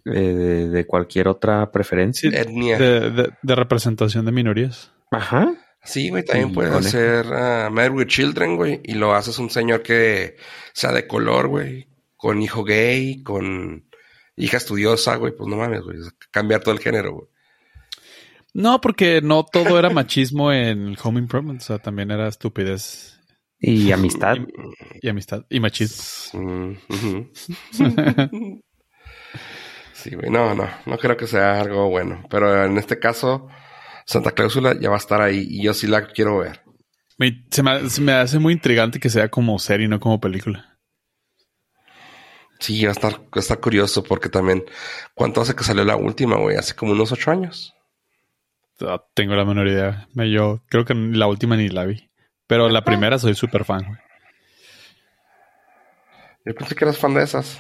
de, de cualquier otra preferencia. Sí, Etnia. de, de- de representación de minorías. Ajá. Sí, güey, también puedes hacer uh, Married with Children, güey, y lo haces un señor que sea de color, güey, con hijo gay, con hija estudiosa, güey, pues no mames, güey, cambiar todo el género, güey. No, porque no todo era machismo en Home Improvement. O sea, también era estupidez Y amistad. y amistad y machismo. Sí, güey, no, no, no creo que sea algo bueno, pero en este caso, Santa Cláusula ya va a estar ahí y yo sí la quiero ver. Me, se, me, se me hace muy intrigante que sea como serie no como película. Sí, va a estar, va a estar curioso porque también, ¿cuánto hace que salió la última, güey? Hace como unos ocho años. Ah, Tengo la menor idea. Me- Yo creo que la última ni la vi. Pero la primera soy súper fan, güey. Yo pensé que eras fan de esas.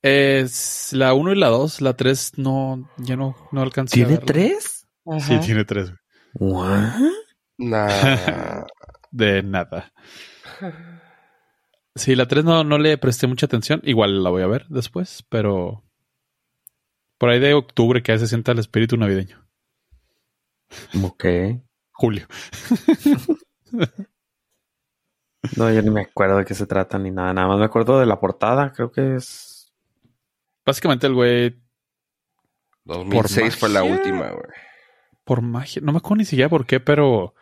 Es la 1 y la 2. La 3 no, ya no, no alcancé ¿Tiene verla. tres? Sí, tiene 3. What? Nah. De nada. Sí, la 3 no, no le presté mucha atención. Igual la voy a ver después, pero por ahí de octubre que ya se sienta el espíritu navideño. Ok. Julio. No, yo ni me acuerdo de qué se trata ni nada. Nada más me acuerdo de la portada. Creo que es. Básicamente el güey, 2006 fue la última, güey. por magia, no me acuerdo ni siquiera por qué, pero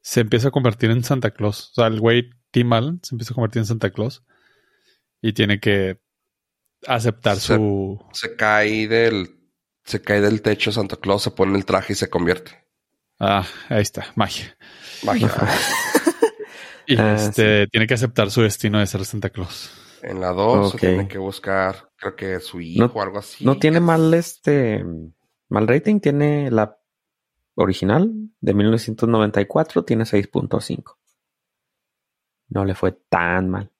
se empieza a convertir en Santa Claus. O sea, el güey Tim Allen se empieza a convertir en Santa Claus y tiene que aceptar Se- su... Se cae del, se cae del techo Santa Claus, se pone el traje y se convierte. Ah, ahí está, magia. Magia. Y Ah, este tiene que aceptar su destino de ser Santa Claus. En la 2 Ok. tiene que buscar, creo que su hijo No- o algo así. No tiene mal este. Mal rating. Tiene la original de 1994. Tiene 6.5. No le fue tan mal.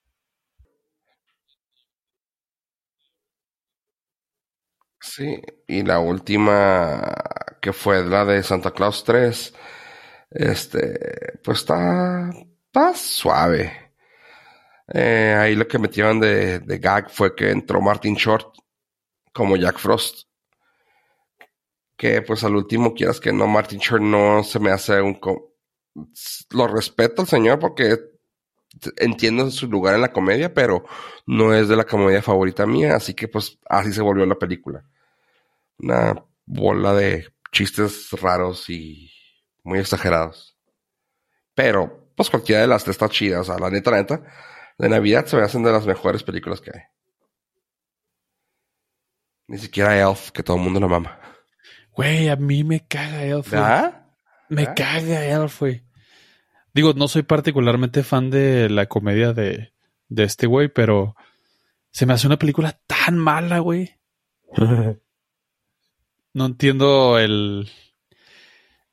Sí, y la última que fue la de Santa Claus 3, este, pues está, suave. Eh, ahí lo que metieron de, de gag fue que entró Martin Short como Jack Frost. Que pues al último quieras que no, Martin Short no se me hace un... Lo respeto al señor porque entiendo su lugar en la comedia, pero no es de la comedia favorita mía, así que pues así se volvió la película. Una bola de chistes raros y muy exagerados. Pero pues cualquiera de las tres está chida, o sea, la neta, la neta, de Navidad se me hacen de las mejores películas que hay. Ni siquiera Elf, que todo el mundo lo mama. Güey, a mí me caga Elf. güey. ¿Verdad? Me ¿Ah? caga Elf, güey. Digo, no soy particularmente fan de la comedia de, de este güey, pero se me hace una película tan mala, güey. No entiendo el,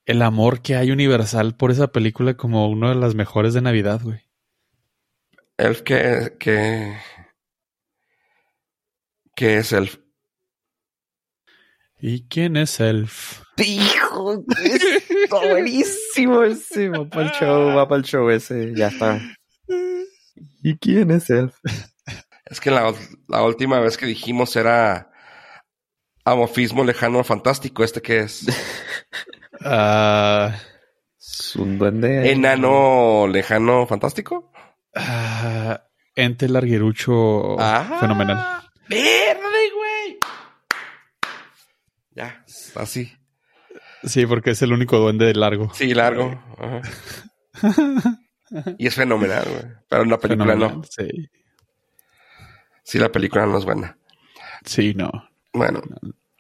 el amor que hay universal por esa película como una de las mejores de Navidad, güey. Elf, que, que, ¿qué es Elf? ¿Y quién es Elf? Hijo, está buenísimo ese. Va para el show, va para el show ese. Ya está. ¿Y quién es él? Es que la, la última vez que dijimos era amorfismo lejano fantástico. ¿Este qué es? Ah, Es un duende. Enano lejano fantástico. ah, ente larguerucho Ah, fenomenal. Verde, güey. Ya, así. Sí, porque es el único duende largo. Sí, largo. Ajá. Y es fenomenal, güey. Pero la película Fenomenal, no. Sí. Sí, la película no es buena. Sí, no. Bueno,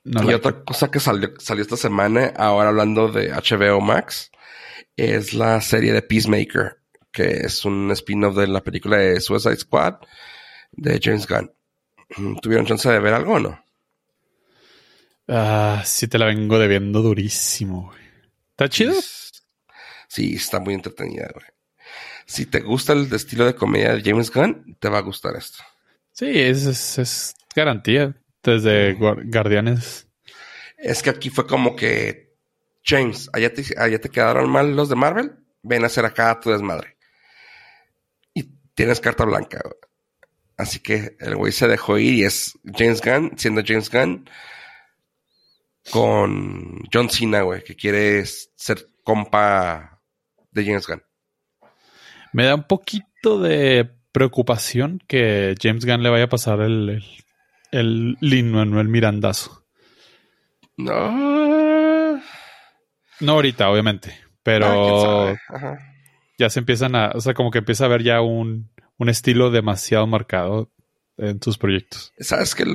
no y otra cosa que salió, salió esta semana, ahora hablando de HBO Max, es la serie de Peacemaker, que es un spin-off de la película de Suicide Squad de James Gunn. Mm, ¿Tuvieron chance de ver algo o no? Ah, sí te la vengo debiendo durísimo, güey. ¿Está chido? Sí, está muy entretenida, güey. Si te gusta el estilo de comedia de James Gunn, te va a gustar esto. Sí, es, es, es garantía. Desde Guardianes. Es que aquí fue como que, James, allá te, allá te quedaron mal los de Marvel, ven a hacer acá tu desmadre. Y tienes carta blanca. Así que el güey se dejó ir y es James Gunn, siendo James Gunn, con John Cena, güey, que quiere ser compa de James Gunn. Me da un poquito de preocupación que James Gunn le vaya a pasar el, el, el Lin Manuel Mirandazo. No. No ahorita, obviamente. Pero ah, ya se empiezan a. O sea, como que empieza a haber ya un, un estilo demasiado marcado en sus proyectos. Sabes que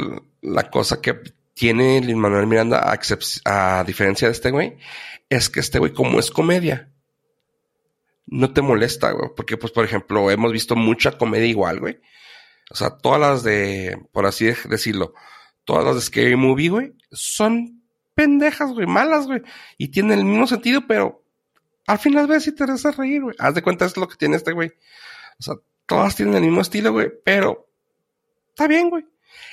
la cosa que tiene Lin Manuel Miranda, a, a diferencia de este güey, es que este güey, como es comedia, no te molesta, güey. Porque, pues, por ejemplo, hemos visto mucha comedia igual, güey. O sea, todas las de, por así decirlo, todas las de Scary Movie, güey, son pendejas, güey, malas, güey. Y tienen el mismo sentido, pero al final ves y te haces reír, güey. Haz de cuenta, es lo que tiene este güey. O sea, todas tienen el mismo estilo, güey, pero está bien, güey.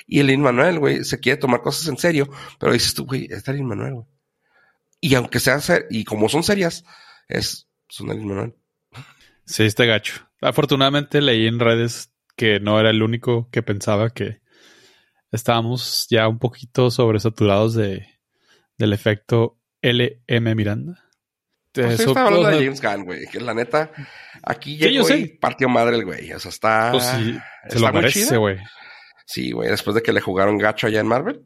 Y el Manuel, güey, se quiere tomar cosas en serio, pero dices tú, güey, está el Manuel, güey. Y aunque sea ser, y como son serias, es, son el Manuel. Sí, este gacho. Afortunadamente leí en redes que no era el único que pensaba que estábamos ya un poquito sobresaturados de, del efecto LM Miranda. Pues Eso, estaba hablando de James Gunn, güey. Que la neta, aquí llegó y partió madre el güey. O sea, está. Pues sí, se lo merece, güey. Sí, güey. Después de que le jugaron gacho allá en Marvel.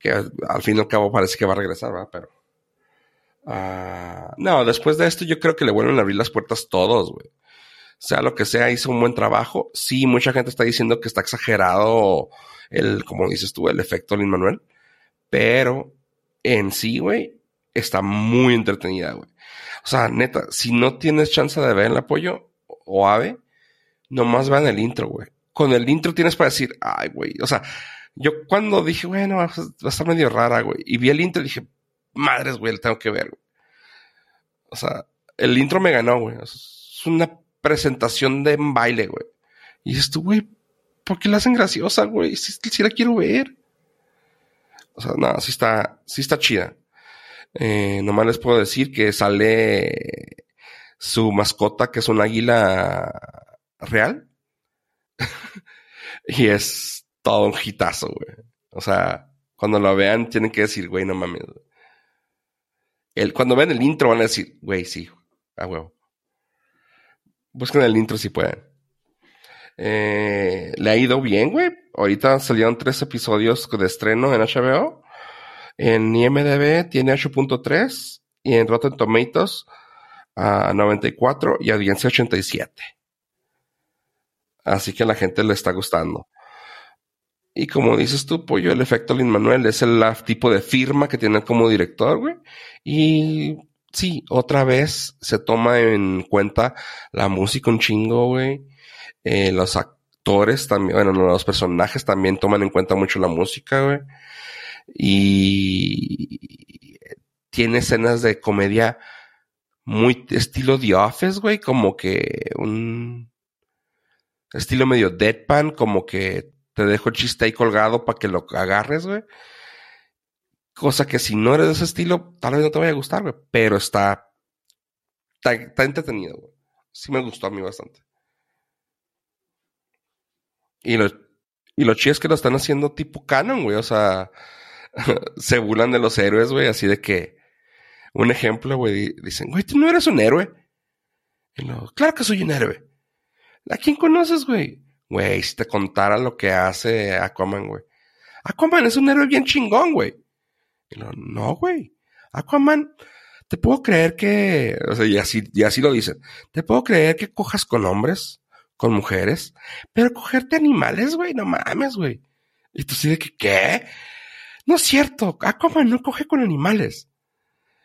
Que al fin y al cabo parece que va a regresar, ¿verdad? Pero. Uh, no, después de esto yo creo que le vuelven a abrir las puertas todos, güey sea lo que sea, hizo un buen trabajo. Sí, mucha gente está diciendo que está exagerado el, como dices tú, el efecto Lin Manuel. Pero en sí, güey, está muy entretenida, güey. O sea, neta, si no tienes chance de ver el apoyo o ave, nomás vean el intro, güey. Con el intro tienes para decir, ay, güey. O sea, yo cuando dije, bueno, va a estar medio rara, güey. Y vi el intro y dije, madres, güey, lo tengo que ver, güey. O sea, el intro me ganó, güey. Es una presentación de baile, güey. Y dices tú, güey, ¿por qué la hacen graciosa, güey? Si, la quiero ver. O sea, no, sí está, sí está chida. Eh, nomás les puedo decir que sale su mascota, que es un águila real. y es todo un hitazo, güey. O sea, cuando lo vean, tienen que decir, güey, no mames. El, cuando vean el intro van a decir, güey, sí, a huevo. Busquen el intro si pueden. Eh, le ha ido bien, güey. Ahorita salieron tres episodios de estreno en HBO. En IMDB tiene 8.3 y en Rotten Tomatoes a 94 y audiencia 87. Así que a la gente le está gustando. Y como dices tú, Pollo, el efecto Lin Manuel es el tipo de firma que tiene como director, güey. Y sí, otra vez se toma en cuenta la música un chingo, güey. Eh, los actores también, bueno, los personajes también toman en cuenta mucho la música, güey. Y tiene escenas de comedia muy estilo The Office, güey, como que un estilo medio deadpan, como que te dejo el chiste ahí colgado para que lo agarres, güey. Cosa que si no eres de ese estilo, tal vez no te vaya a gustar, güey. Pero está, está, entretenido, güey. Sí me gustó a mí bastante. Y lo, y lo chido es que lo están haciendo tipo canon, güey. O sea, se burlan de los héroes, güey. Así de que, un ejemplo, güey, dicen, güey, tú no eres un héroe. Y lo, claro que soy un héroe. ¿A quién conoces, güey? Güey, si te contara lo que hace Aquaman, güey. Aquaman es un héroe bien chingón, güey no, güey. Aquaman, te puedo creer que, o sea, y así, y así lo dicen, te puedo creer que cojas con hombres, con mujeres, pero cogerte animales, güey, no mames, güey. Y tú sí de que, ¿qué? No es cierto, Aquaman no coge con animales.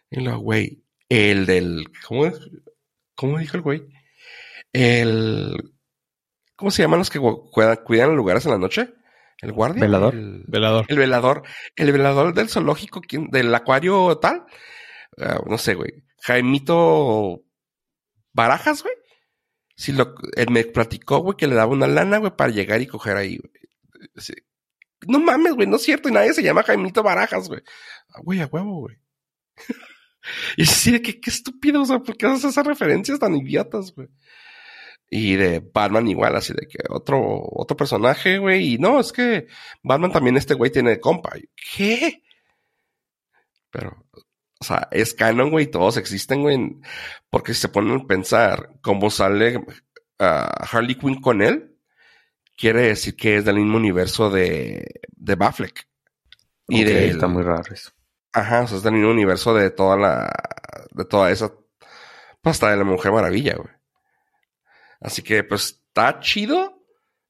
Y lo, güey, el del, ¿cómo, cómo dijo el güey? El, ¿cómo se llaman los que cuidan, cuidan lugares en la noche? ¿El guardia? ¿Velador? El velador. El velador. El velador del zoológico, del acuario tal. Ah, no sé, güey. Jaimito Barajas, güey. Si lo, él me platicó, güey, que le daba una lana, güey, para llegar y coger ahí, güey. no mames, güey, no es cierto. Y nadie se llama Jaimito Barajas, güey. Ah, güey, a huevo, güey. y de que, qué estúpido, o sea, ¿por qué haces esas referencias tan idiotas, güey? Y de Batman igual, así de que otro, otro personaje, güey. Y no, es que Batman también este güey tiene compa. ¿Qué? Pero, o sea, es canon, güey, todos existen, güey. Porque si se ponen a pensar cómo sale uh, Harley Quinn con él, quiere decir que es del mismo universo de, de. Y de, está muy raro eso. Ajá, o sea, es del mismo universo de toda la, de toda esa, hasta de la Mujer Maravilla, güey. Así que, pues, está chido,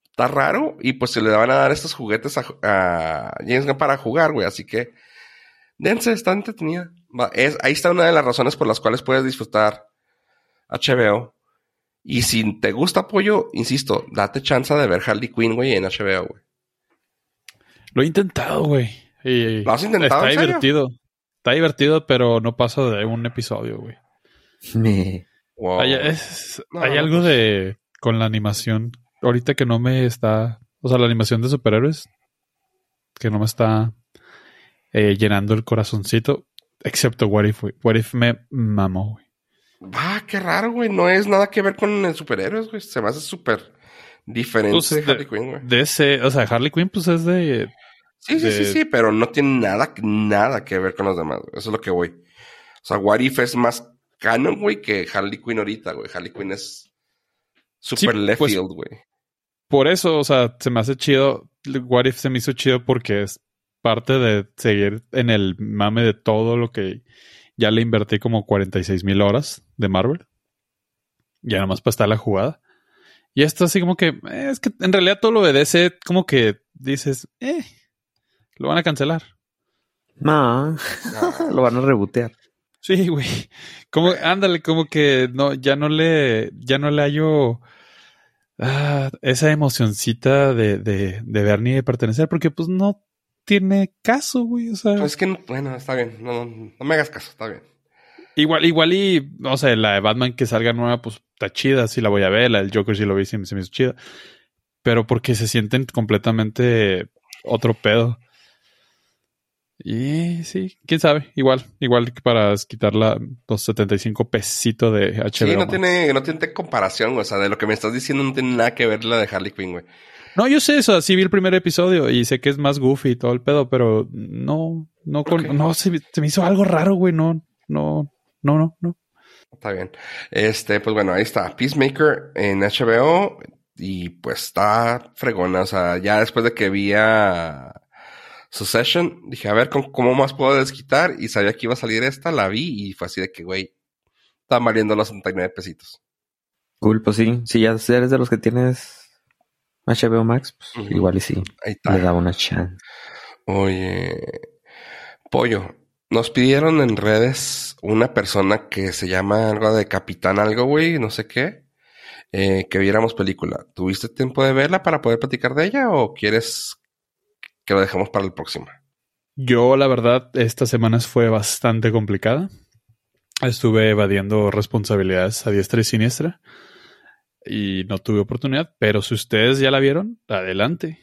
está raro, y pues se le van a dar estos juguetes a, a James Gunn para jugar, güey. Así que, dense, está entretenida. Es, ahí está una de las razones por las cuales puedes disfrutar HBO. Y si te gusta apoyo, insisto, date chance de ver Harley Quinn, güey, en HBO, güey. Lo he intentado, güey. ¿Lo has intentado? Está divertido. Está divertido, pero no pasa de un episodio, güey. Hay, hay algo de con la animación. Ahorita que no me está. O sea, la animación de superhéroes. Que no me está eh, llenando el corazoncito. Excepto What If, What If me mamó, güey. Ah, qué raro, güey. No es nada que ver con el superhéroes, güey. Se me hace súper diferente pues, de Harley Quinn, güey. De ese, o sea, Harley Quinn, pues es de. Sí, sí, sí, sí, pero no tiene nada, nada que ver con los demás, güey. Eso es lo que voy. O sea, What If es más canon, güey, que Harley Quinn ahorita, güey. Harley Quinn es super Sí, left pues, field, güey. Por eso, o sea, se me hace chido. What If se me hizo chido porque es parte de seguir en el mame de todo lo que ya le invertí como 46 mil horas de Marvel. Ya nada más para estar la jugada. Y esto así como que, eh, es que en realidad todo lo de DC como que dices, eh, lo van a cancelar. No, lo van a rebotear. Sí, güey. Como, ándale, como que no, ya no le, ya no le hallo ah, esa emocioncita de, de, de ver ni de pertenecer, porque pues no tiene caso, güey. O sea, Pues es que, no- bueno, está bien. No, no, no me hagas caso, está bien. igual, igual y, no sé, la de Batman que salga nueva, pues está chida, sí la voy a ver, la del Joker sí lo vi, sí se me hizo chida. Pero porque se sienten completamente otro pedo. Y sí, quién sabe, igual, igual que para quitar la, los 75 pesitos de HBO. Sí, no tiene, no tiene comparación. O sea, de lo que me estás diciendo no tiene nada que ver la de Harley Quinn, güey. No, yo sé eso, sí vi el primer episodio y sé que es más goofy y todo el pedo, pero no, no, con, no, se, se me hizo algo raro, güey, no, no, no, no, no. Está bien. Este, pues bueno, ahí está. Peacemaker en HBO. Y pues está fregona. O sea, ya después de que vi a Succession, dije, a ver ¿cómo, cómo más puedo desquitar. Y sabía que iba a salir esta, la vi y fue así de que, güey, están valiendo los 69 pesitos. Cool, pues sí. Si ya eres de los que tienes HBO Max, pues igual y sí. Ahí Le está. da una chance. Oye, Pollo, nos pidieron en redes una persona que se llama algo de Capitán algo, güey, no sé qué, eh, que viéramos película. ¿Tuviste tiempo de verla para poder platicar de ella o quieres que lo dejemos para el próximo? Yo, la verdad, esta semana fue bastante complicada. Estuve evadiendo responsabilidades a diestra y siniestra y no tuve oportunidad, pero si ustedes ya la vieron, adelante.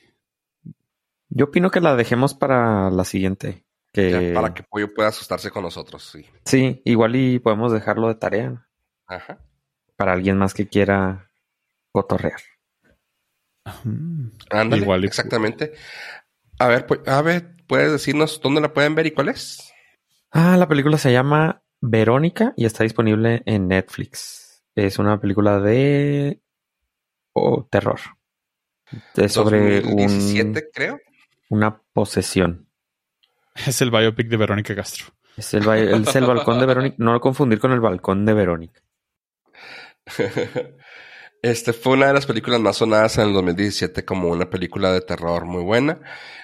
Yo opino que la dejemos para la siguiente. Que Ya, para que Pollo pueda asustarse con nosotros, sí. sí, igual y podemos dejarlo de tarea Ajá. para alguien más que quiera cotorrear. Mm. Ándale, Igual y- exactamente. A ver, pues, a ver, ¿puedes decirnos dónde la pueden ver y cuál es? Ah, la película se llama Verónica y está disponible en Netflix. Es una película de oh, terror. Es sobre un, 2017, creo. una posesión. Es el biopic de Verónica Castro. Es el, es el balcón de Verónica. No lo confundir con el balcón de Verónica. Este fue una de las películas más sonadas en el 2017 como una película de terror muy buena.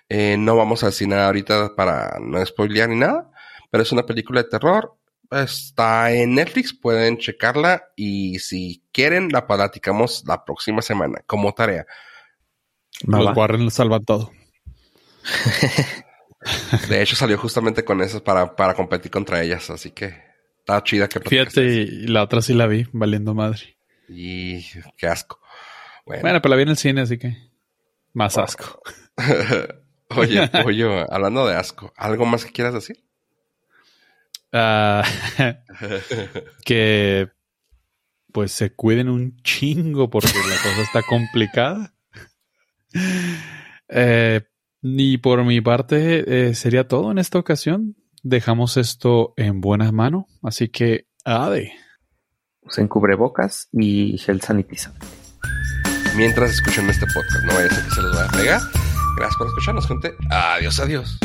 Eh, no vamos a decir nada ahorita para no spoilear ni nada, pero es una película de terror. Está en Netflix, pueden checarla y si quieren la platicamos la próxima semana como tarea. Va, Los va. Warren salvan todo. De hecho salió justamente con esas para, para competir contra ellas, así que está chida que Fíjate, y la otra sí la vi, valiendo madre. Y qué asco. Bueno, Bueno, pero la vi en el cine, así que más asco. Oye, pollo, hablando de asco, ¿algo más que quieras decir? Ah, que pues se cuiden un chingo porque la cosa está complicada. Eh, y por mi parte eh, sería todo en esta ocasión. Dejamos esto en buenas manos, así que ade. Usen cubrebocas y gel sanitiza. Mientras escuchan este podcast, no vaya a ser que se los vaya a pegar. Gracias por escucharnos, gente. Adiós, adiós.